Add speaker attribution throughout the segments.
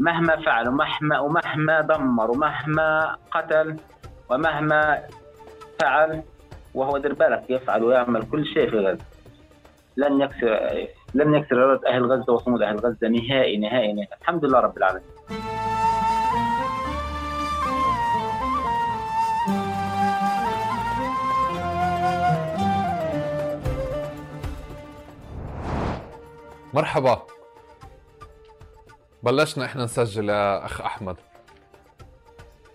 Speaker 1: مهما فعل ومهما ومهما دمر ومهما قتل ومهما فعل وهو دير بالك يفعل ويعمل كل شيء في غزة. لن يكسر لن يكسر اراده أهل غزة وصمود أهل غزة نهائي نهائي, نهائي. الحمد لله رب العالمين.
Speaker 2: مرحبا. بلشنا إحنا نسجل يا أخ أحمد.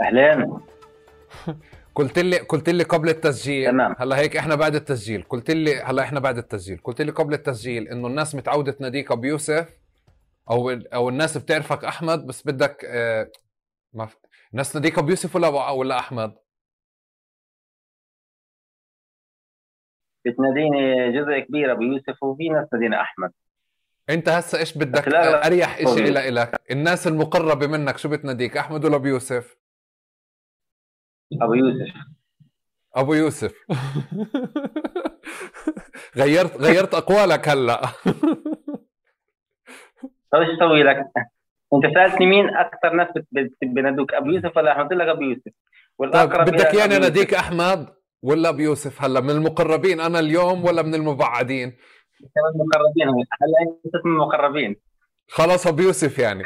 Speaker 1: أهلين.
Speaker 2: قلت لي قلت لي قبل التسجيل.
Speaker 1: تمام.
Speaker 2: هلا هيك إحنا بعد التسجيل. قلت لي هلا إحنا بعد التسجيل. قلت لي قبل التسجيل إنه الناس متعودة تناديك أبو يوسف أو أو الناس بتعرفك أحمد بس بدك آه ما ف... الناس تناديك أبو يوسف ولا ولا أحمد؟
Speaker 1: بتناديني جزء كبير أبو يوسف وفي ناس تناديني أحمد.
Speaker 2: انت هسه إيش بدك؟ أريح شيء لك الناس المقربة منك شو بتناديك؟ أحمد ولا أبو يوسف؟
Speaker 1: أبو يوسف.
Speaker 2: أبو يوسف. غيرت غيرت أقوالك هلأ.
Speaker 1: طيب إيش أسوي لك؟ أنت سألتني مين أكثر ناس بنادوك أبو يوسف ولا أحمد؟ قلت لك أبو يوسف.
Speaker 2: والأقرب طيب بدك يعني أناديك أحمد ولا أبو يوسف هلأ؟ من المقربين أنا اليوم ولا من المبعدين؟
Speaker 1: انت من المقربين هلا أنت من المقربين
Speaker 2: خلاص أبو يوسف يعني.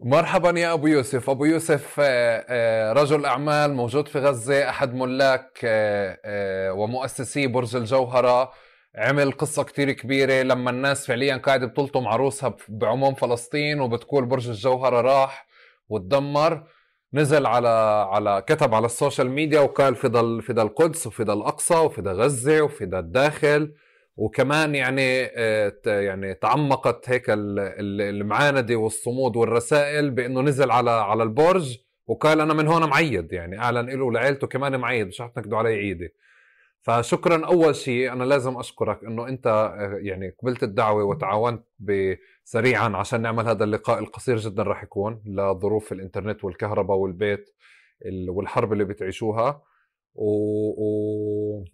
Speaker 2: مرحبا يا أبو يوسف. أبو يوسف آه، آه، رجل أعمال موجود في غزة أحد ملاك آه، ومؤسسي برج الجوهرة. عمل قصة كتير كبيرة. لما الناس فعليا قاعدة بتلطم عروسها بعموم فلسطين وبتقول برج الجوهرة راح وتدمر نزل على على كتب على ال social media وقال فدا فدا القدس وفدا الأقصى وفدا غزة وفدا الداخل. وكمان يعني آه، يعني تعمقت هيك المعانده والصمود والرسائل بأنه نزل على على البرج وقال أنا من هون معيد يعني أعلن له ولعيلته كمان معيد مش حتنكدوا علي عيدي. فشكرا أول شيء أنا لازم أشكرك إنه أنت آه، يعني قبلت الدعوة وتعاونت سريعا عشان نعمل هذا اللقاء القصير جدا راح يكون لظروف الإنترنت والكهرباء والبيت والحرب اللي بتعيشوها. و... و...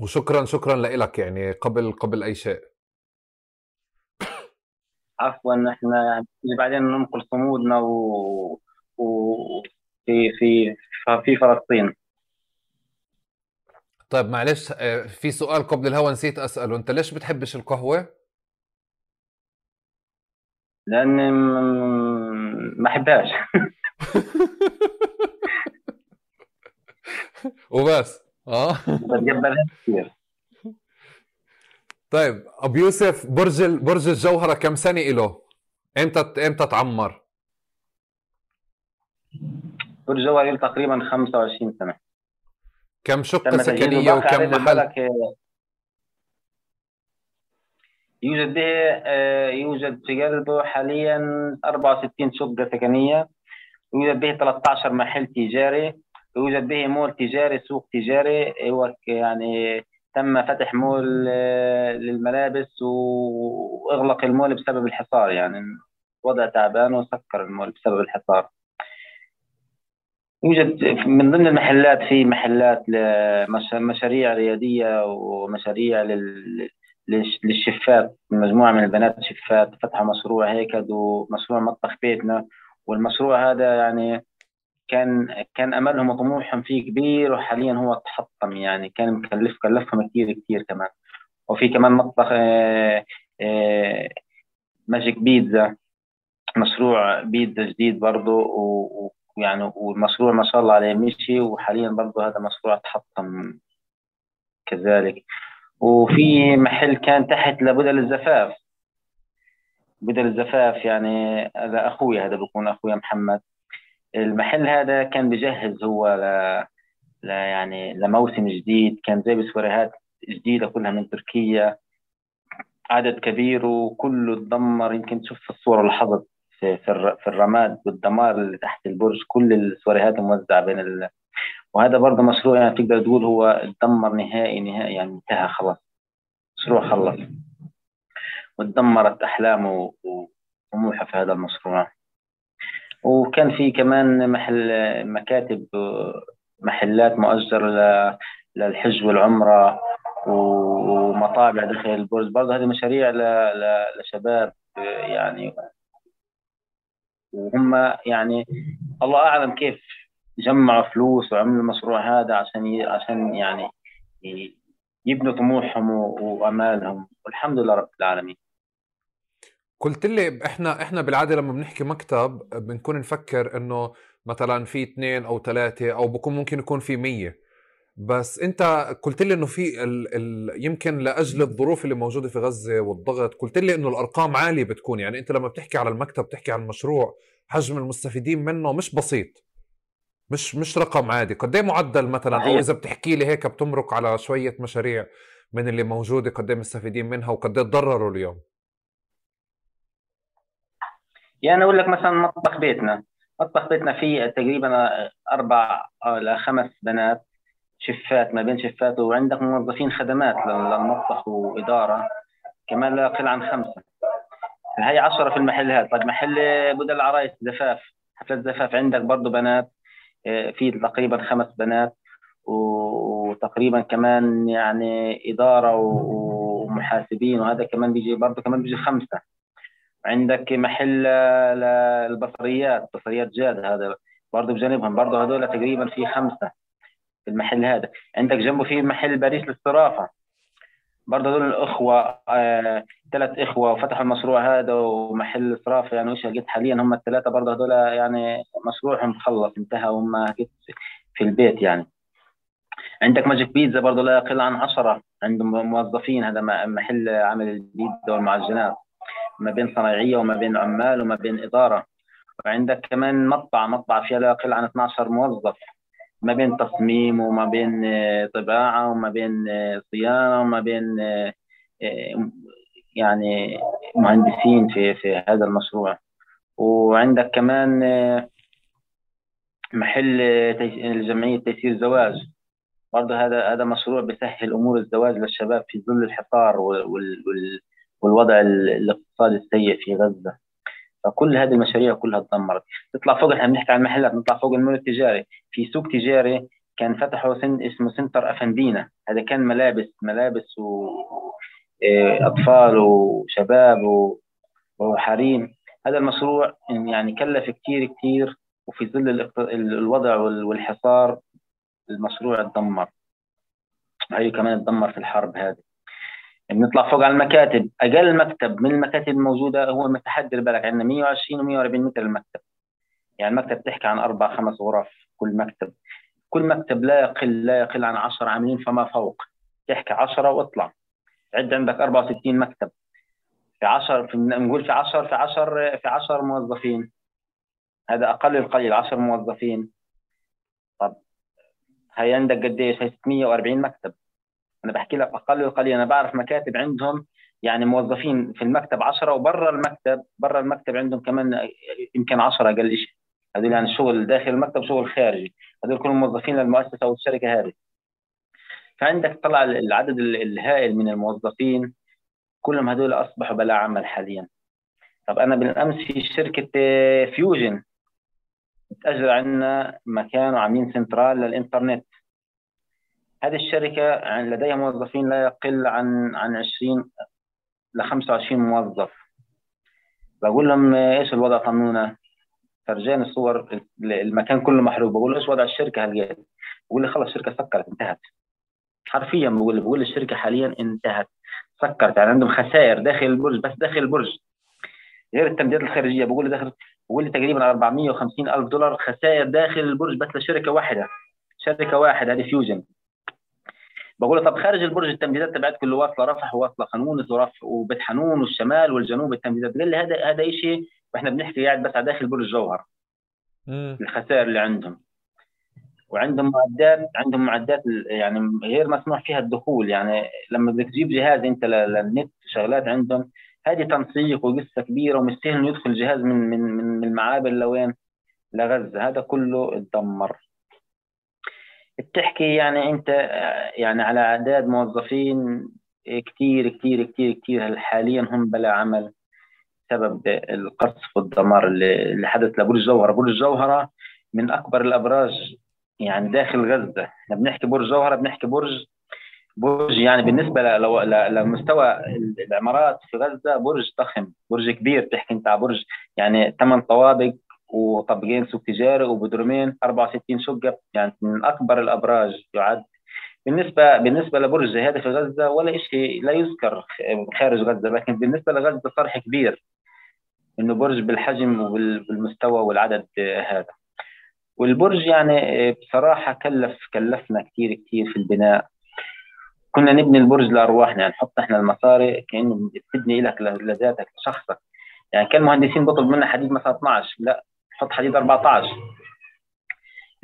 Speaker 2: وشكرا شكرا لك يعني قبل قبل أي شيء.
Speaker 1: عفوا إحنا يعني بعدين ننقل صمودنا و, و... في في في فلسطين.
Speaker 2: طيب معلش آه، في سؤال قبل الهوا نسيت أسأله. أنت ليش بتحبش القهوة؟
Speaker 1: لأن ما أحبهاش
Speaker 2: وبس آه
Speaker 1: بتقبلها كثير
Speaker 2: طيب أبو يوسف برج برج الجوهرة كم سنة له؟ إمتى إمتى تعمر؟
Speaker 1: برج الجوهرة تقريبا 25 سنة
Speaker 2: كم شقة سكنية وكم محل؟
Speaker 1: يوجد به آه، يوجد في قلبه حاليا 64 شقة سكنية يوجد به 13 محل تجاري يوجد به مول تجاري سوق تجاري هو يعني تم فتح مول آه، للملابس وإغلق المول بسبب الحصار يعني. وضع تعبان وسكر المول بسبب الحصار. يوجد من ضمن المحلات في محلات لمشاريع ريادية ومشاريع لل للشفات مجموعة من البنات شفات فتحوا مشروع هيك ومشروع مطبخ بيتنا. والمشروع هذا يعني كان كان أملهم وطموحهم فيه كبير وحاليا هو تحطم يعني. كان مكلف كلفهم كثير كثير كمان. وفي كمان مطبخ آه، آه، ماجيك بيتزا مشروع بيتزا جديد برضه ويعني والمشروع ما شاء الله عليه مشي وحاليا برضه هذا مشروع تحطم كذلك. وفي محل كان تحت لبدل الزفاف. بدل الزفاف يعني هذا أخوي هذا بكون اخويا محمد. المحل هذا كان بجهز هو ل... ل... يعني لموسم جديد. كان جايب وريهات جديدة كلها من تركيا. عدد كبير وكله تدمر يمكن تشوف الصورة لاحظت في, في, في الرماد والدمار اللي تحت البرج كل السواريهات موزعة بين ال... وهذا برضه مشروع يعني تقدر تقول هو تدمر نهائي نهائي يعني انتهى خلاص. مشروع خلص. وتدمرت أحلامه وطموحه في هذا المشروع. وكان في كمان محل مكاتب محلات مؤجرة للحج والعمرة ومطابع داخل البرج. برضه هذه مشاريع لشباب يعني. وهم يعني الله أعلم كيف جمعوا فلوس وعملوا المشروع هذا عشان عشان يعني يبنوا طموحهم وأمالهم. والحمد لله رب العالمين.
Speaker 2: قلت لي إحنا إحنا بالعادة لما بنحكي مكتب بنكون نفكر إنه مثلا في اثنين أو ثلاثة أو بكون ممكن يكون في مية. بس أنت قلت لي إنه في ال ال يمكن لأجل الظروف اللي موجودة في غزة والضغط قلت لي إنه الأرقام عالية بتكون. يعني أنت لما بتحكي على المكتب بتحكي عن مشروع حجم المستفيدين منه مش بسيط. مش مش رقم عادي. قد إيه معدل مثلا؟ أو إذا بتحكي لي هيك بتمرق على شوية مشاريع من اللي موجودة قد إيه مستفيدين منها وقد إيه تضرروا اليوم؟
Speaker 1: يعني أقول لك مثلا مطبخ بيتنا. مطبخ بيتنا فيه تقريبا أربع إلى خمس بنات شفات ما بين شفات وعندك موظفين خدمات للمطبخ وإدارة. كمان لا يقل عن خمسة. هي عشرة في المحل هذا طيب محل بدل العرايس زفاف. حفلة زفاف. عندك برضه بنات. في تقريبا خمس بنات وتقريبا كمان يعني إدارة ومحاسبين وهذا كمان بيجي برضه كمان بيجي خمسة. عندك محل البصريات بصريات جاد هذا برضه بجانبهم برضه هذول تقريبا في خمسة في المحل هذا. عندك جنبه في محل باريس للصرافة. برضه هذول الأخوة آه، ثلاث إخوة وفتحوا المشروع هذا ومحل صرافة يعني وش قلت حاليا هم الثلاثة برضه هذول يعني مشروعهم خلص انتهى وهم في البيت يعني. عندك ماجيك بيتزا برضه لا يقل عن عشرة عندهم موظفين هذا محل عمل البيتزا والمعجنات ما بين صنايعية وما بين عمال وما بين إدارة. وعندك كمان مطبعة مطبعة فيها لا يقل عن 12 موظف. ما بين تصميم وما بين آه، طباعة وما بين آه، صيانة وما بين آه، يعني مهندسين في في هذا المشروع. وعندك كمان محل جمعية تيسير الزواج. برضه هذا هذا مشروع بيسهل أمور الزواج للشباب في ظل الحصار والوضع الاقتصادي السيء في غزة. فكل هذه المشاريع كلها تدمرت. نطلع فوق إحنا بنحكي عن المحلات نطلع فوق المول التجاري. في سوق تجاري كان فتحوا سن اسمه سنتر أفندينا. هذا كان ملابس ملابس واطفال إيه، وشباب وحريم. هذا المشروع يعني كلف كثير كثير وفي ظل الوضع والحصار المشروع تدمر. هي كمان تدمر في الحرب هذه. بنطلع فوق على المكاتب. أقل مكتب من المكاتب الموجودة هو متحدر بالك عندنا 120 و140 متر المكتب. يعني المكتب تحكي عن أربع خمس غرف كل مكتب. كل مكتب لا يقل لا يقل عن 10 عاملين فما فوق. تحكي 10 واطلع. عد عندك 64 مكتب. في 10 في نقول في 10 في 10 في 10 موظفين. هذا أقل القليل 10 موظفين. طب هي عندك قديش هي 640 مكتب. أنا بحكي لك أقل القليل أنا بعرف مكاتب عندهم يعني موظفين في المكتب 10 وبرا المكتب برا المكتب عندهم كمان يمكن 10 أقل شيء. هذول يعني شغل داخل المكتب شغل خارجي. هذول كلهم موظفين للمؤسسة أو الشركة هذه. فعندك طلع العدد الهائل من الموظفين. كلهم هذول أصبحوا بلا عمل حاليا. طب أنا بالأمس في شركة Fusion تأجر عندنا مكان وعاملين سنترال للإنترنت. هذه الشركة لديها موظفين لا يقل عن عن 20 ل 25 موظف. بقول لهم إيش الوضع قانونا فرجاني الصور المكان كله محروق. بقول له إيش وضع الشركة هالقد؟ بقول لي خلص الشركة سكرت انتهت. حرفيا بقول بقول الشركة حاليا انتهت سكرت. يعني عندهم خسائر داخل البرج بس داخل البرج. غير التمديدات الخارجية. بقول لي داخل بقول لي تقريبا 450 ألف دولار خسائر داخل البرج بس لشركة واحدة. شركة واحدة هذه فيوجن بقول له طب خارج البرج التمديدات تبعت كله واصلة رفح وواصلة خانونس ورفح وبيت حنون والشمال والجنوب التمديدات قال لي هذا هذا شيء وإحنا بنحكي قاعد بس على داخل برج الجوهر الخسائر اللي عندهم. وعندهم معدات عندهم معدات يعني غير مسموح فيها الدخول. يعني لما بدك تجيب جهاز أنت للنت شغلات عندهم. هذه تنسيق وقصة كبيرة ومش سهل إنه يدخل جهاز من من من المعابر لوين؟ لغزة. هذا كله اتدمر. بتحكي يعني أنت يعني على أعداد موظفين كثير كثير كثير كثير حاليا هم بلا عمل بسبب القصف والدمار اللي حدث لبرج الجوهرة، برج الجوهرة من أكبر الأبراج يعني داخل غزة، إحنا بنحكي برج جوهرة بنحكي برج برج يعني بالنسبة لمستوى العمارات في غزة برج ضخم برج كبير. تحكي أنت على برج يعني ثمان طوابق وطابقين سوق تجاري وبدرومين 64 شقه يعني من أكبر الأبراج يعد. بالنسبة بالنسبة لبرج هذا في غزة ولا شيء لا يذكر خارج غزة لكن بالنسبة لغزة صرح كبير. إنه برج بالحجم وبالمستوى والعدد هذا. والبرج يعني بصراحة كلف كلفنا كثير كثير في البناء. كنا نبني البرج لأرواحنا. يعني نحط إحنا المصاري كأنه بتبني لك لذاتك لشخصك. يعني كان المهندسين بطلب منا حديد مثلا 12 لا. حط حديد 14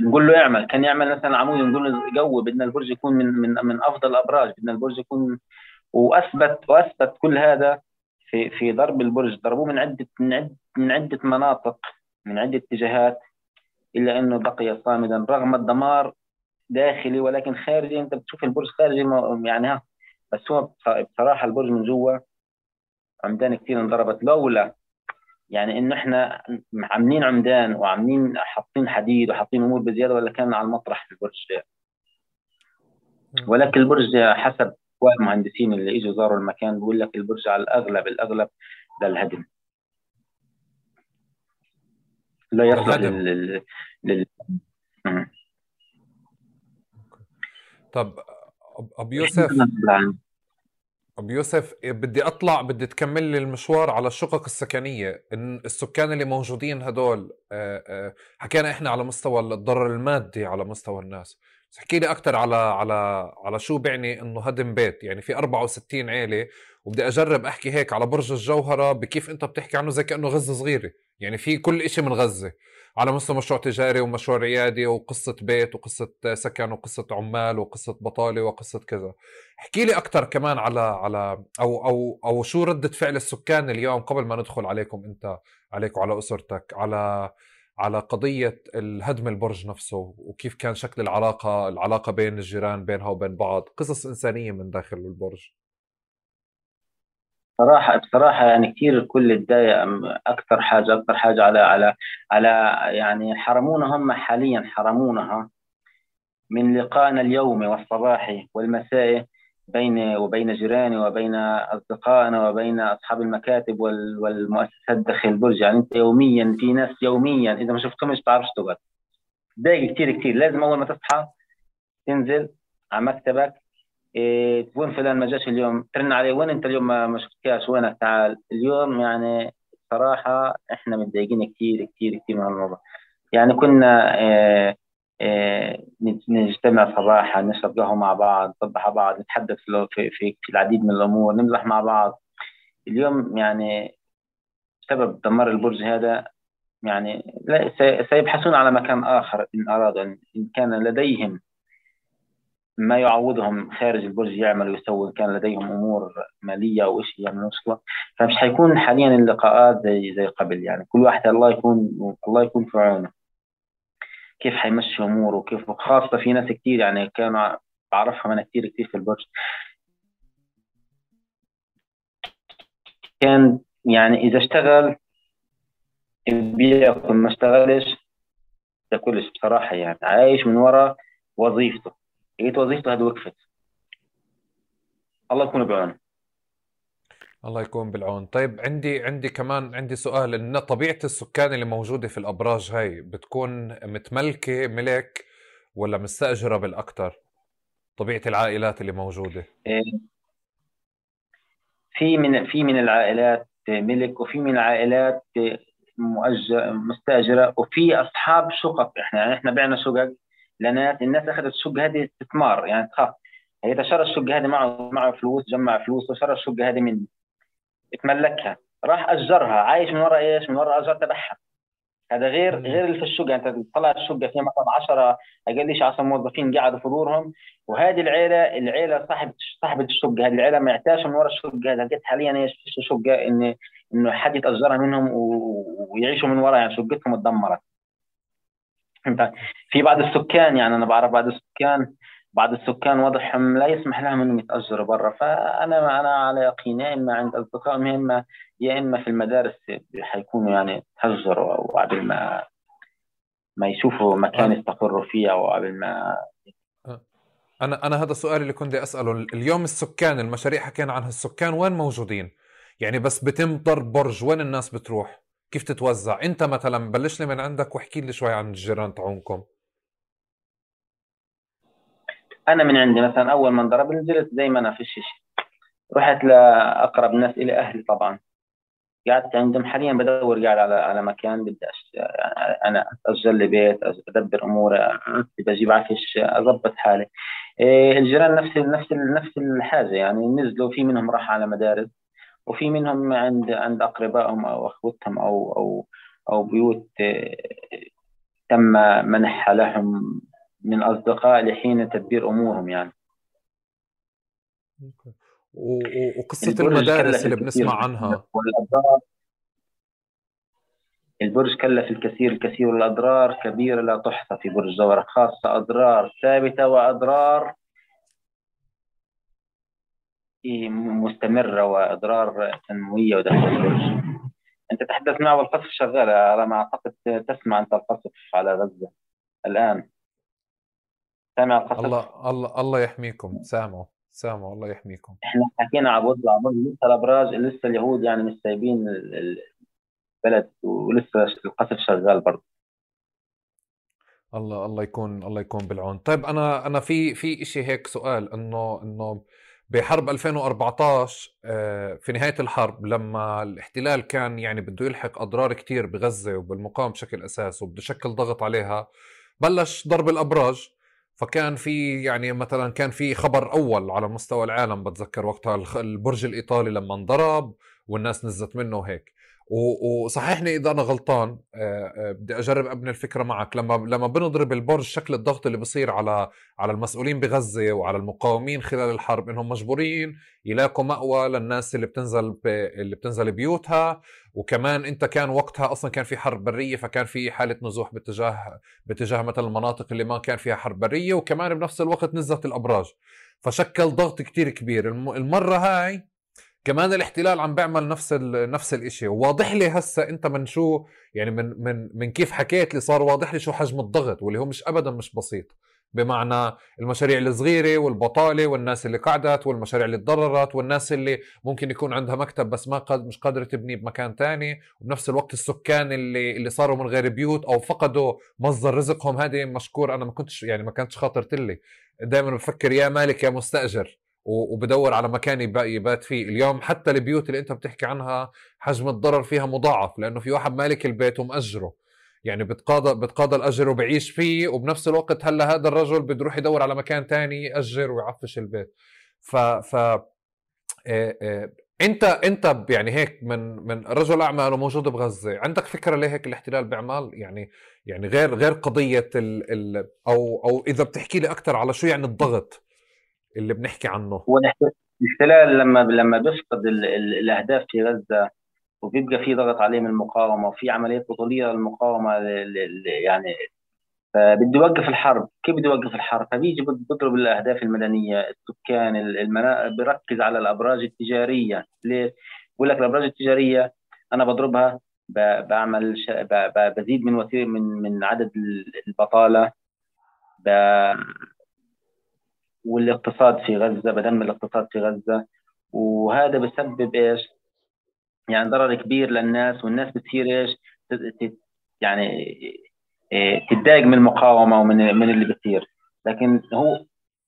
Speaker 1: نقول له اعمل. كان يعمل مثلا عمود نقول له جو بدنا البرج يكون من من من أفضل الأبراج. بدنا البرج يكون وأثبت وأثبت كل هذا في في ضرب البرج. ضربوه من عدة من عده من عدة مناطق من عدة اتجاهات إلا أنه بقي صامدا رغم الدمار داخلي ولكن خارجي. أنت بتشوف البرج خارجي يعني ها. بس هو بصراحة البرج من جوا عمدان كثير انضربت. لولا يعني إنه إحنا عاملين عمدان وعاملين حاطين حديد وحاطين أمور بزيادة ولا كان على المطرح البرج ولكن البرج حسب المهندسين اللي إجوا زاروا المكان بيقول لك البرج على الأغلب الأغلب للهدم لا يصلح لل... لل...
Speaker 2: طب ابو يوسف ابو يوسف بدي أطلع بدي تكمل لي المشوار على الشقق السكنية إن السكان اللي موجودين هدول آه، آه، حكينا إحنا على مستوى الضرر المادي على مستوى الناس. احكي لي أكثر على على على شو بيعني إنه هدم بيت؟ يعني في 64 عيلة وبدي أجرب أحكي هيك على برج الجوهرة بكيف أنت بتحكي عنه زي كأنه غزة صغيرة. يعني في كل شيء من غزة على مستوى مشروع تجاري ومشروع ريادي وقصة بيت وقصة سكن وقصة عمال وقصة بطالة وقصة كذا. احكي لي أكثر كمان على على أو أو أو شو ردة فعل السكان اليوم قبل ما ندخل عليكم أنت عليك وعلى أسرتك على على قضية الهدم البرج نفسه وكيف كان شكل العلاقة العلاقة بين الجيران بينها وبين بعض. قصص إنسانية من داخل البرج.
Speaker 1: بصراحة بصراحة يعني كثير الكل اتضايق أكثر حاجة أكثر حاجة على على على يعني حرمونا هم حاليا حرمونها من لقائنا اليومي والصباحي والمسائي. بين وبين جيراني وبين أصدقائنا وبين أصحاب المكاتب والمؤسسات داخل البرج. يعني أنت يوميا في ناس يوميا إذا ما شفتهمش تعرفش تقعد. تضايق كثير كثير لازم أول ما تصحى تنزل على مكتبك إيه وين فلان ما جاش اليوم؟ ترن عليه. وين أنت اليوم ما شفتكاش وينك؟ تعال. اليوم يعني صراحة إحنا متضايقين كثير كثير كثير من الموضوع. يعني كنا إيه نجتمع صباحا نشرب قهوة مع بعض نصبح بعض نتحدث في, في, في العديد من الأمور نمزح مع بعض. اليوم يعني بسبب دمار البرج هذا يعني لا سيبحثون على مكان آخر إن أرادوا إن كان لديهم ما يعوضهم خارج البرج يعمل ويسوي كان لديهم أمور مالية أو شيء يعملوا مشكله فمش حيكون حاليا اللقاءات زي زي قبل يعني. كل واحد الله يكون الله يكون في عونه. كيف حيمشي اموره وكيف خاصه في ناس كثير يعني كانوا بعرفهم أنا كثير كثير في البرج. كان يعني إذا اشتغل بياكل ما اشتغلش كلش بصراحة يعني عايش من وراء وظيفته. لقيت وظيفته هذه وقفت. الله يكون بعونه.
Speaker 2: الله يكون بالعون. طيب عندي عندي كمان عندي سؤال. إن طبيعة السكان اللي موجودة في الأبراج هاي بتكون متملكة ملك ولا مستأجرة بالاكثر طبيعة العائلات اللي موجودة.
Speaker 1: إيه. في من في من العائلات ملك وفي من العائلات مؤجر مستأجرة وفي أصحاب شقق. إحنا يعني إحنا بعنا شقق. لأن الناس أخذت الشقه هذه استثمار. يعني تخاف هي شرى الشقة هذه معه معه فلوس جمع فلوس وشرى الشقة هذه مني. اتملكها راح أجرها عايش من وراء إيش؟ من وراء اجار تبعها هذا غير غير اللي في الشقه أنت طلعت الشقه فيها مثلا 10 أقل 10 موظفين قعدوا في دورهم وهذه العيله العيلة صاحبه صاحبة الشقه هذه العيلة معتاشه من وراء الشقه هذه لقيت حاليا إيش؟ في شقه ان إنه حد يتأجرها منهم ويعيشوا من وراء. يعني شقتهم اتدمرت. في بعض السكان يعني أنا بعرف بعض السكان بعض السكان وضعهم لا يسمح لهم أنهم يتأجروا برا. فأنا أنا على يقين يا إما عند أصدقائهم يا اما يا إما في المدارس حيكونوا يعني تهجروا أو قبل ما ما يشوفوا مكان. يستقروا فيه أو قبل ما
Speaker 2: أنا أنا هذا السؤال اللي كنت أسأله. اليوم السكان المشاريع حكينا عنها السكان وين موجودين؟ يعني بس بتم ضرب برج وين الناس بتروح؟ كيف تتوزع؟ أنت مثلا بلش لي من عندك واحكي لي شوي عن الجيران تاعونكم.
Speaker 1: أنا من عندي مثلا أول ما انضرب نزلت زي ما أنا في الشيشة. رحت لأقرب ناس إلى أهلي طبعا. قعدت عندهم حاليا بدور قاعد على على مكان بدي يعني أنا أسجل لي بيت أدبر أموري بجيب عفش اضبط حالي. إيه، الجيران نفس نفس نفس الحاجة يعني. نزلوا في منهم راح على مدارس وفي منهم عند عند أقربائهم أو أخوتهم أو أو أو بيوت إيه، تم منحها لهم من اصدقاء لحين تدبير أمورهم يعني.
Speaker 2: وقصة المدارس اللي بنسمع عنها.
Speaker 1: البرج كلف الكثير الكثير والأضرار كبيرة لا تحصى في برج زهرة خاصة أضرار ثابتة وأضرار مستمرة وأضرار سنوية وداخل البرج. أنت تحدث معه والقصف شغال على ما أعتقد تسمع أنت القصف على غزة الآن.
Speaker 2: سامع القصف الله الله الله يحميكم. سامعوا سامعوا الله يحميكم.
Speaker 1: إحنا حكينا على برج لسه الابراج لسه اليهود يعني مش سايبين البلد ولسه القصف شغال برضه.
Speaker 2: الله الله يكون الله يكون بالعون. طيب أنا أنا في في شيء هيك سؤال إنه إنه بحرب 2014 آه، في نهاية الحرب لما الاحتلال كان يعني بده يلحق أضرار كتير بغزة وبالمقاومة بشكل أساس وبده يشكل ضغط عليها بلش ضرب الأبراج. فكان في يعني مثلا كان في خبر أول على مستوى العالم بتذكر وقتها البرج الإيطالي لما انضرب والناس نزت منه هيك. وصححني إذا أنا غلطان آه، آه، بدي أجرب أبني الفكرة معك. لما لما بنضرب البرج شكل الضغط اللي بصير على على المسؤولين بغزة وعلى المقاومين خلال الحرب إنهم مجبورين يلاقوا مأوى للناس اللي بتنزل اللي بتنزل بيوتها. وكمان أنت كان وقتها أصلا كان في حرب برية فكان في حالة نزوح باتجاه باتجاه مثلا المناطق اللي ما كان فيها حرب برية وكمان بنفس الوقت نزلت الأبراج. فشكل ضغط كتير كبير. المرة هاي كمان الاحتلال عم بيعمل نفس نفس الشيء وواضح لي هسه أنت من شو يعني من من من كيف حكيت لي صار واضح لي شو حجم الضغط واللي هو مش ابدا مش بسيط. بمعنى المشاريع الصغيرة والبطالة والناس اللي قعدت والمشاريع اللي تضررت والناس اللي ممكن يكون عندها مكتب بس ما قد مش قادرة تبني بمكان تاني. وبنفس الوقت السكان اللي اللي صاروا من غير بيوت أو فقدوا مصدر رزقهم. هذه مشكور أنا ما كنتش يعني ما كانتش خاطرت لي. دائما بفكر يا مالك يا مستأجر. وبدور على مكان يبات فيه. اليوم حتى البيوت اللي انت بتحكي عنها حجم الضرر فيها مضاعف لأنه في واحد مالك البيت ومأجره. يعني بتقاضى بتقاضى الأجر وبعيش فيه وبنفس الوقت هلأ هذا الرجل بده يروح يدور على مكان تاني يأجر ويعفش البيت. ف ف إيه إيه انت انت يعني هيك من من رجل اعمال وموجود بغزة عندك فكرة ليه هيك الاحتلال بيعمل يعني يعني غير غير قضية ال ال أو أو إذا بتحكي لي أكثر على شو يعني الضغط؟ اللي بنحكي عنه.
Speaker 1: هو الاحتلال لما لما بيفقد الأهداف في غزة وبيبقى في ضغط عليه من المقاومة وفي عمليات بطولية للمقاومة يعني فبده يوقف الحرب. كيف بده يوقف الحرب؟ فبيجي بيضرب الأهداف المدنية السكان المنا... بيركز على الأبراج التجارية. ليه؟ بقول لك الأبراج التجارية أنا بضربها ب... بعمل ش... ب... بزيد من وثير من من عدد البطالة ب... والاقتصاد في غزة بدمر الاقتصاد في غزة. وهذا بسبب إيش؟ يعني ضرر كبير للناس والناس بتصير إيش؟ يعني إيه، تتضايق من المقاومة ومن من اللي بيصير لكن هو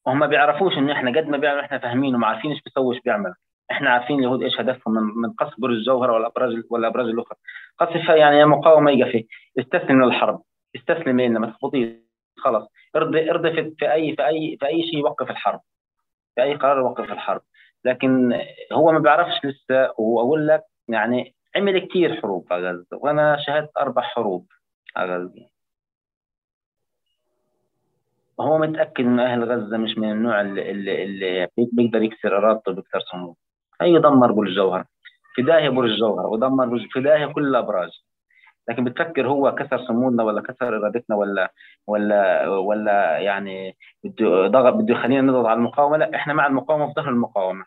Speaker 1: هم ما بيعرفوش إنه إحنا قد ما بيعمل إحنا فاهمين وعارفين إيش بيسوي إيش بيعمل. إحنا عارفين اليهود إيش هدفهم من من قصف برج الجوهرة والابراج والابراج الأخرى. قصف يعني مقاومة يقفي. استسلم للحرب. استسلم لنا ما تخبطيش خلص ارضي ارضي في, أي في أي في أي شيء يوقف الحرب. في أي قرار يوقف الحرب. لكن هو ما بيعرفش لسه واقول لك يعني عمل كثير حروب على غزة وأنا شهدت أربع حروب على غزة. هو متأكد ان أهل غزة مش من النوع اللي, اللي, اللي بيقدر يكسر إرادته بيكسر صمود هيدمر برج الجوهر في داهيه برج الجوهر ودمر برج في داهيه كل الابراج لكن بتفكر هو كسر صمودنا ولا كسر إرادتنا ولا ولا ولا يعني بده ضغط بده يخلينا نضغط على المقاومة؟ لا إحنا مع المقاومة في ظهر المقاومة.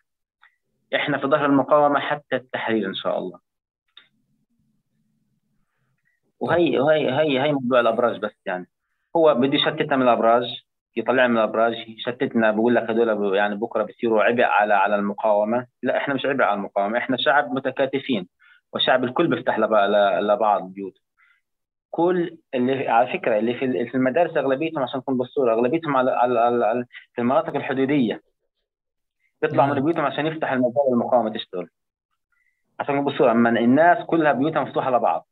Speaker 1: إحنا في ظهر المقاومة حتى التحرير إن شاء الله. وهي هي هي هي موضوع الأبراج بس يعني. هو بده يشتتنا من الأبراج يطلعنا من الأبراج يشتتنا بقول لك هذول يعني بكرة بيصيروا عبء على على المقاومة. لا إحنا مش عبء على المقاومة إحنا شعب متكاتفين. وشعب الكل بيفتح لبعض بيوت. كل اللي على فكرة اللي في المدارس أغلبيتهم عشان نكون بالصورة أغلبيتهم على, على, على في المناطق الحدودية. بيطلعوا من بيوتهم عشان يفتح المجال المقاومة تشتغل عشان نكون بالصورة أما الناس كلها بيوتها مفتوحة لبعض.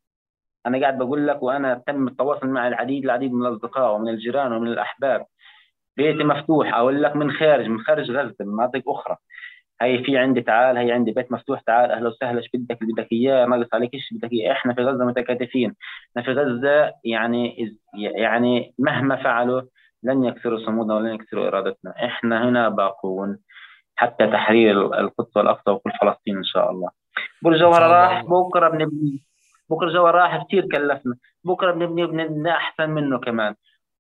Speaker 1: أنا قاعد بقول لك وأنا تم التواصل مع العديد العديد من الأصدقاء ومن الجيران ومن الأحباب. بيتي مفتوح أقول لك من خارج من خارج غزة من مناطق أخرى. هي في عندي تعال هي عندي بيت مفتوح تعال أهلا وسهلا إيش بدك؟ اللي بدك إياه؟ ناقص عليك إيش بدك إياه؟ إحنا في غزة متكاتفين. إحنا في غزة يعني يعني مهما فعلوا لن يكسروا صمودنا ولن يكسروا إرادتنا. إحنا هنا باقون حتى تحرير القدس والأقصى وكل فلسطين إن شاء الله. برج جوهر راح بكرة بنبني بكرة جوهر راح كثير كلفنا. بكرة بنبني بنبني أحسن منه كمان.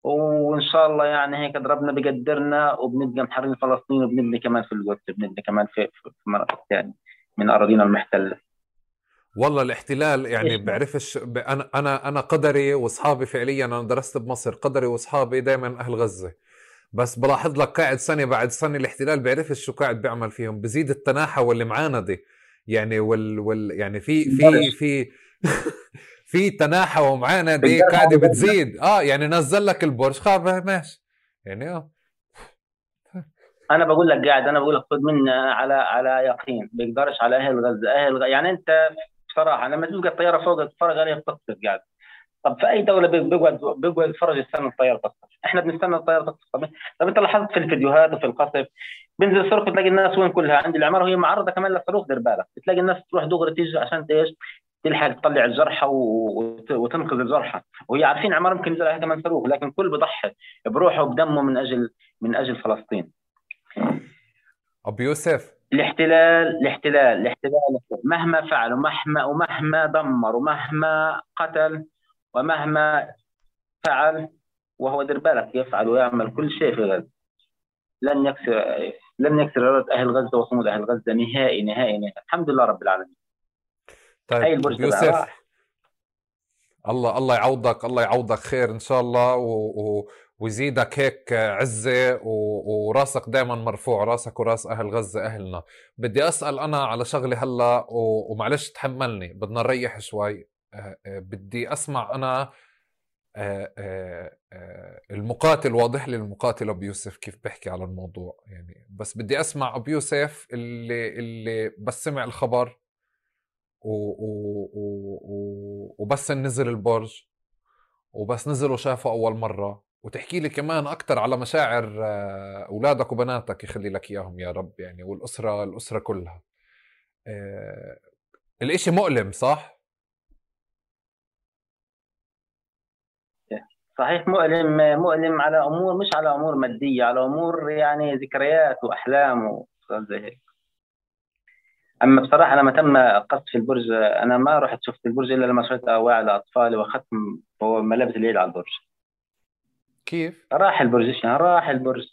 Speaker 1: وإن شاء الله يعني هيك ربنا بقدرنا وبنبقى محررين فلسطين وبنبني كمان في القدس بنبني كمان في في مناطق ثانية من أراضينا المحتلة.
Speaker 2: والله الاحتلال يعني بعرفش أنا أنا أنا قدري وأصحابي فعليا أنا درست بمصر قدري وأصحابي دائما أهل غزة. بس بلاحظ لك قاعد سنة بعد سنة الاحتلال بيعرفش شو قاعد بيعمل فيهم بزيد التناحى دي يعني وال, وال يعني في في في في تناحى ومعانا دي قاعدة بتزيد. آه يعني نزل لك البرج خاب ماشي. يعني آه.
Speaker 1: أنا بقول لك قاعد أنا بقول لك خذ منا على على يقين. بيقدرش على أهل غزة. أهل غزة. يعني أنت بصراحة لما تلقى الطياره فوق تتفرج عليها بتقصف قاعد. طب في أي دولة بيقعد بيقعد يتفرج يستنى الطيارة تقصف إحنا بنستنى الطيارة تقصف طب إنت لاحظت في الفيديوهات وفي القصف؟ بنزل الصاروخ بتلاقي الناس وين كلها؟ عند العمارة وهي معرضة كمان للصاروخ دير بالك. بتلاقي الناس تروح دغري تيجي عشان إيش تلحق تطلع الجرحى وتنقذ الجرحى. وهي عارفين ممكن ينزل عليها كمان صاروخ لكن كل بضحي بروحه وبدمه من أجل من أجل فلسطين.
Speaker 2: أبو يوسف.
Speaker 1: الاحتلال الاحتلال الاحتلال. مهما فعل ومهما ومهما دمر ومهما قتل ومهما فعل وهو دير بالك يفعل ويعمل كل شيء في غزة. لن يكسر لن يكسر أهل غزة وصمود أهل غزة نهائي نهائي نهائي. الحمد لله رب العالمين.
Speaker 2: طيب هاي البرج يوسف. الله الله يعوضك الله يعوضك خير إن شاء الله و... و... ويزيدك هيك عزة و... وراسك دائما مرفوع راسك وراس أهل غزة أهلنا. بدي أسأل أنا على شغلة هلأ و... ومعلش تحملني بدنا نريح شوي. أه... أه... بدي أسمع أنا أه... المقاتل واضح لي المقاتل أبو يوسف كيف بحكي على الموضوع يعني. بس بدي أسمع أبو يوسف اللي اللي بس سمع الخبر. و... و... و... وبس نزل البرج وبس نزل وشافه أول مرة. وتحكي لي كمان أكثر على مشاعر آه، أولادك وبناتك يخلي لك إياهم يا رب يعني والأسرة الأسرة كلها. آه، الإشي مؤلم صح؟
Speaker 1: صحيح مؤلم مؤلم على أمور مش على أمور مادية على أمور يعني ذكريات وأحلام وزي هيك أما بصراحة لما تم قصف البرج أنا ما رحت شفت البرج إلا لما شريت أواعي لاطفالي وأخذت ملابس العيد على البرج.
Speaker 2: كيف؟
Speaker 1: راح البرج راح البرج.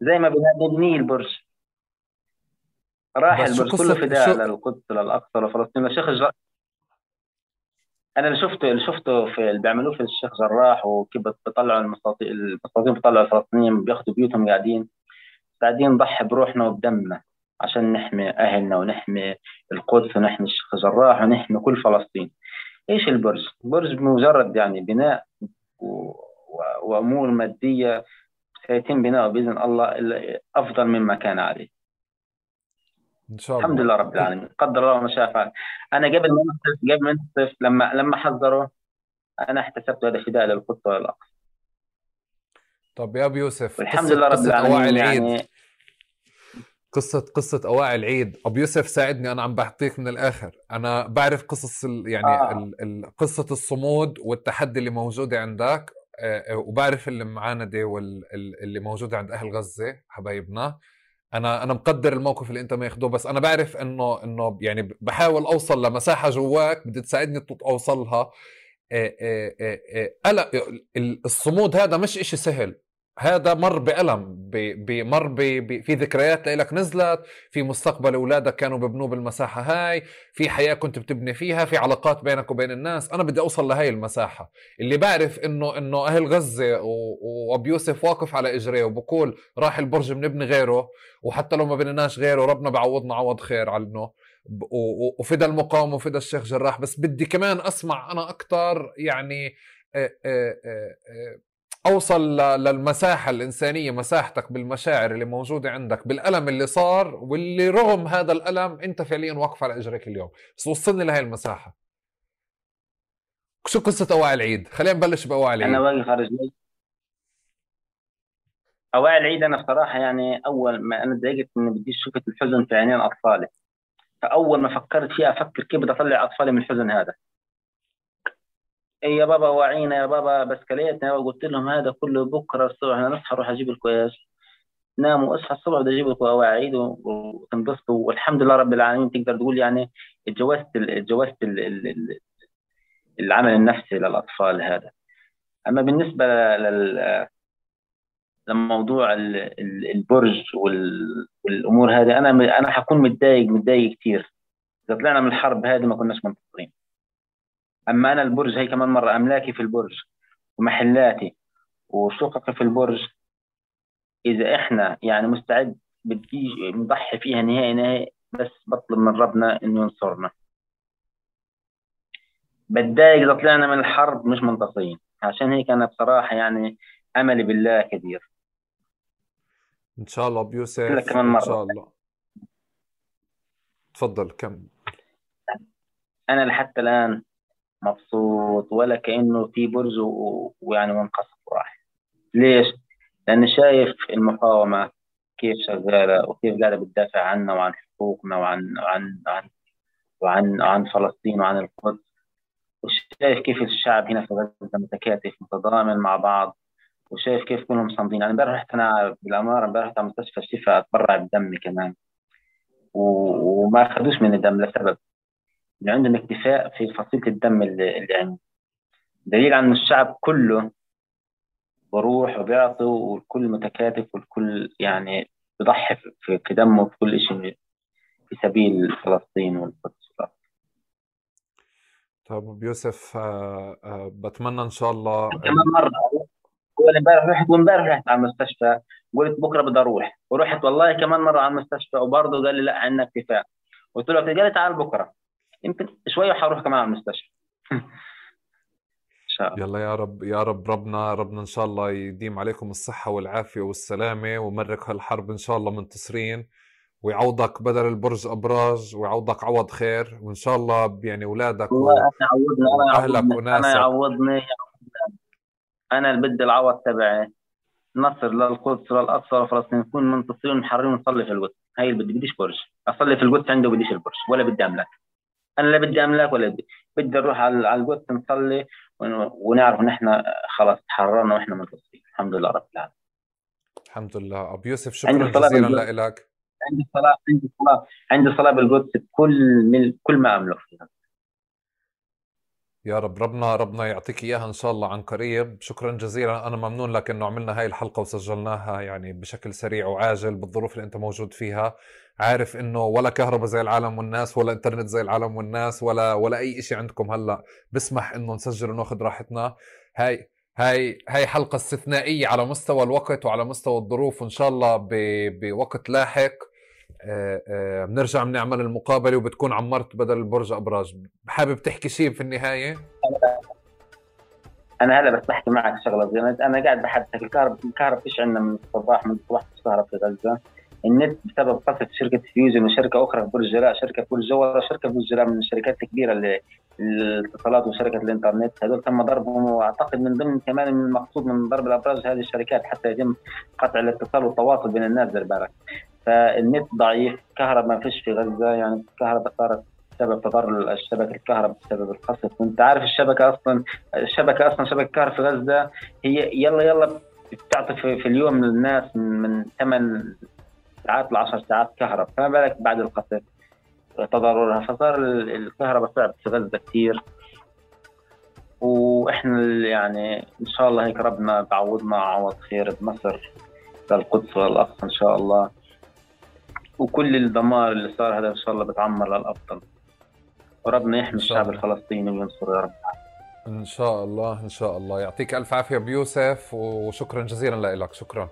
Speaker 1: زي ما بنبنيه البرج. راح البرج كله فداء شو... للقدس للاقصى لفلسطين للشيخ الجراح أنا اللي شفته اللي شفته في اللي بيعملوه في الشيخ جراح وكيف بيطلعوا المستوطنين المستوطنين بيطلعوا الفلسطينيين بياخذوا بيوتهم قاعدين. قاعدين نضحي بروحنا وبدمنا. عشان نحمي أهلنا ونحمي القدس ونحمي الشيخ جراح ونحمي كل فلسطين. إيش البرج؟ البرج مجرد يعني بناء. وأمور مادية سيتم بناؤه بإذن الله أفضل مما كان عليه.
Speaker 2: إن شاء الله.
Speaker 1: الحمد لله رب العالمين. قدر الله ما شاء فعل. أنا قبل ما قبل ما نصف لما لما حذروا أنا احتسبت هذا فداء للقدس والاقصى
Speaker 2: طب يا ابو يوسف
Speaker 1: الحمد لله رب العالمين يعني
Speaker 2: قصة قصة أواعي العيد. أبو يوسف ساعدني أنا عم بعطيك من الآخر. أنا بعرف قصص يعني آه. ال قصة الصمود والتحدي اللي موجودة عندك آه، وبعرف المعاندة واللي موجودة عند أهل غزة حبايبنا. أنا أنا مقدر الموقف اللي أنت ماخده بس أنا بعرف إنه إنه يعني بحاول أوصل لمساحة جواك بدي تساعدني أوصلها. قلق الصمود هذا مش إشي سهل. هذا مر بألم بمر في ذكريات لك نزلت في مستقبل أولادك كانوا ببنوه بالمساحة هاي في حياة كنت بتبني فيها في علاقات بينك وبين الناس أنا بدي أوصل لهي المساحة. اللي بعرف إنه إنه أهل غزة وأبو يوسف واقف على إجريه وبقول راح البرج بنبني غيره وحتى لو ما بنيناش غيره ربنا بعوضنا عوض خير عنه وفدا المقاومة وفدا الشيخ جراح. بس بدي كمان أسمع أنا أكتر يعني أوصل للمساحة الإنسانية مساحتك بالمشاعر اللي موجودة عندك بالألم اللي صار واللي رغم هذا الألم أنت فعليا واقف على إجريك اليوم. بس وصلني لهي المساحة. شو قصة اواعي العيد؟ خلينا نبلش باواعي العيد.
Speaker 1: أنا على رجلي اواعي العيد أنا بصراحة يعني أول ما أنا تضايقت إني بدي شفت الحزن في عينين أطفالي. فأول ما فكرت فيها أفكر كيف بدي أطلع أطفالي من الحزن هذا. يا بابا وعينا يا بابا بسكليتنا وقلت لهم هذا كله بكرة الصبح. أنا نصحى أروح أجيب الكويس ناموا اصحى الصبح بدي أجيب اواعيد وتنبسطوا والحمد لله رب العالمين. تقدر تقول يعني تجاوزت تجاوزت العمل النفسي للأطفال هذا. أما بالنسبة لل لموضوع البرج والأمور هذه أنا أنا حكون متضايق متضايق كثير إذا طلعنا من الحرب هذه ما كناش منتصرين أما أنا البرج هي كمان مرة أملاكي في البرج ومحلاتي وشققي في البرج إذا إحنا يعني مستعد بدي نضحي فيها نهائي نهائي بس بطلب من ربنا إنه ينصرنا. بتضايق إذا طلعنا من الحرب مش منتصرين. عشان هيك أنا بصراحة يعني أملي بالله كبير
Speaker 2: إن شاء الله بيوسف كمان مرة. ان شاء الله. تفضل كم
Speaker 1: أنا لحتى الآن مبسوط ولا كأنه في برج ويعني منقصف وراح. ليش؟ لأن شايف المقاومة كيف شغالة وكيف قاعدة بتدافع عنا وعن حقوقنا وعن وعن وعن وعن, عن فلسطين وعن القدس. وشايف كيف الشعب هنا في غزة متكاتف متضامن مع بعض. وشايف كيف كلهم صامدين يعني امبارح رحت أنا بالأمارة امبارح رحت على مستشفى الشفاء اتبرع بدمي كمان. وما اخذوش من الدم لسبب. اللي عندهم اكتفاء في فصيلة الدم اللي, اللي عنده دليل عن الشعب كله بروح وبيعطي والكل متكاتف والكل يعني بيضحي في, دمه في كل شيء في سبيل فلسطين والقدس
Speaker 2: طيب يوسف آه، آه، بتمنى إن شاء الله
Speaker 1: كمان مرة. أول امبارح رحت وامبارح رحت على المستشفى. قلت بكرة بدي أروح. ورحت والله كمان مرة على المستشفى وبرضه قال لي لا عندنا اكتفاء. قلت له قال لي تعال بكرة. يمكن شوية حروح كمان على المستشفى.
Speaker 2: شاء الله يلا يا رب يا رب ربنا ربنا إن شاء الله يديم عليكم الصحة والعافية والسلامة ومرق هالحرب إن شاء الله منتصرين ويعوضك بدل البرج أبراج ويعوضك عوض خير وإن شاء الله يعني أولادك
Speaker 1: واهلك وناسك أنا يعوضني أنا اللي بدي العوض تبعي. نصر للقدس للأقصى لفلسطين نكون منتصرين محررين ونصلي في القدس. هاي اللي بدي بديش برج. أصلي في القدس عنده بديش البرج ولا بدي املاك أنا لا بدي أملاك ولا بدي بدي نروح على القدس نصلي ونعرف ان إحنا خلاص تحررنا وإحنا منتصرين. الحمد لله رب العالمين.
Speaker 2: الحمد لله. أبو يوسف شكرا جزيلا لك.
Speaker 1: عندي صلاه عندي صلاة. عندي صلاة بالقدس بكل من كل ما أملك فيها.
Speaker 2: يا رب ربنا ربنا يعطيك إياها إن شاء الله عن قريب. شكرا جزيلا. أنا ممنون لك إنه عملنا هاي الحلقة وسجلناها يعني بشكل سريع وعاجل بالظروف اللي أنت موجود فيها. عارف إنه ولا كهرباء زي العالم والناس ولا إنترنت زي العالم والناس ولا ولا أي شيء عندكم هلأ. بسمح إنه نسجل ونأخذ راحتنا. هاي هاي هاي حلقة استثنائية على مستوى الوقت وعلى مستوى الظروف. وإن شاء الله بوقت لاحق بنرجع بنعمل المقابلة وبتكون عمرت بدل البرج أبراج. حابب تحكي شيء في النهاية؟
Speaker 1: أنا هلا بس بحكي معك شغلة صغيره أنا قاعد بحدثك. الكهرباء الكهرباء فيش عندنا من الصباح من الصباح فيش في غزة. النت بسبب قصة شركة فيوزن وشركة أخرى في برج جلاء شركة برج جوهرة شركة برج جلاء من الشركات الكبيرة اللي الاتصالات وشركة الإنترنت. هذول تم ضربهم وأعتقد من ضمن كمان من المقصود من ضرب الأبراج هذه الشركات حتى يتم قطع الاتصال والتواصل بين الناس. بالك فالنت ضعيف كهرباء ما فيش في غزة يعني الكهرباء صارت سبب تضرر الشبكة الكهرباء بسبب القصف وأنت عارف الشبكة أصلا الشبكة أصلا شبكة الكهرباء في غزة هي يلا يلا بتعطي في, في اليوم للناس من 8 ساعات ل 10 ساعات كهرباء. فما بالك بعد القصف تضررها. فصار الكهرباء صعب في غزة كثير وإحنا يعني إن شاء الله هيك ربنا بعوضنا عوض خير بمصر للقدس والاقصى إن شاء الله. وكل الدمار اللي صار هذا إن شاء الله بتعمر للافضل وربنا يحمي الشعب الفلسطيني وينصر يا رب.
Speaker 2: إن شاء الله إن شاء الله. يعطيك ألف عافية بيوسف وشكرا جزيلا لك. شكرا.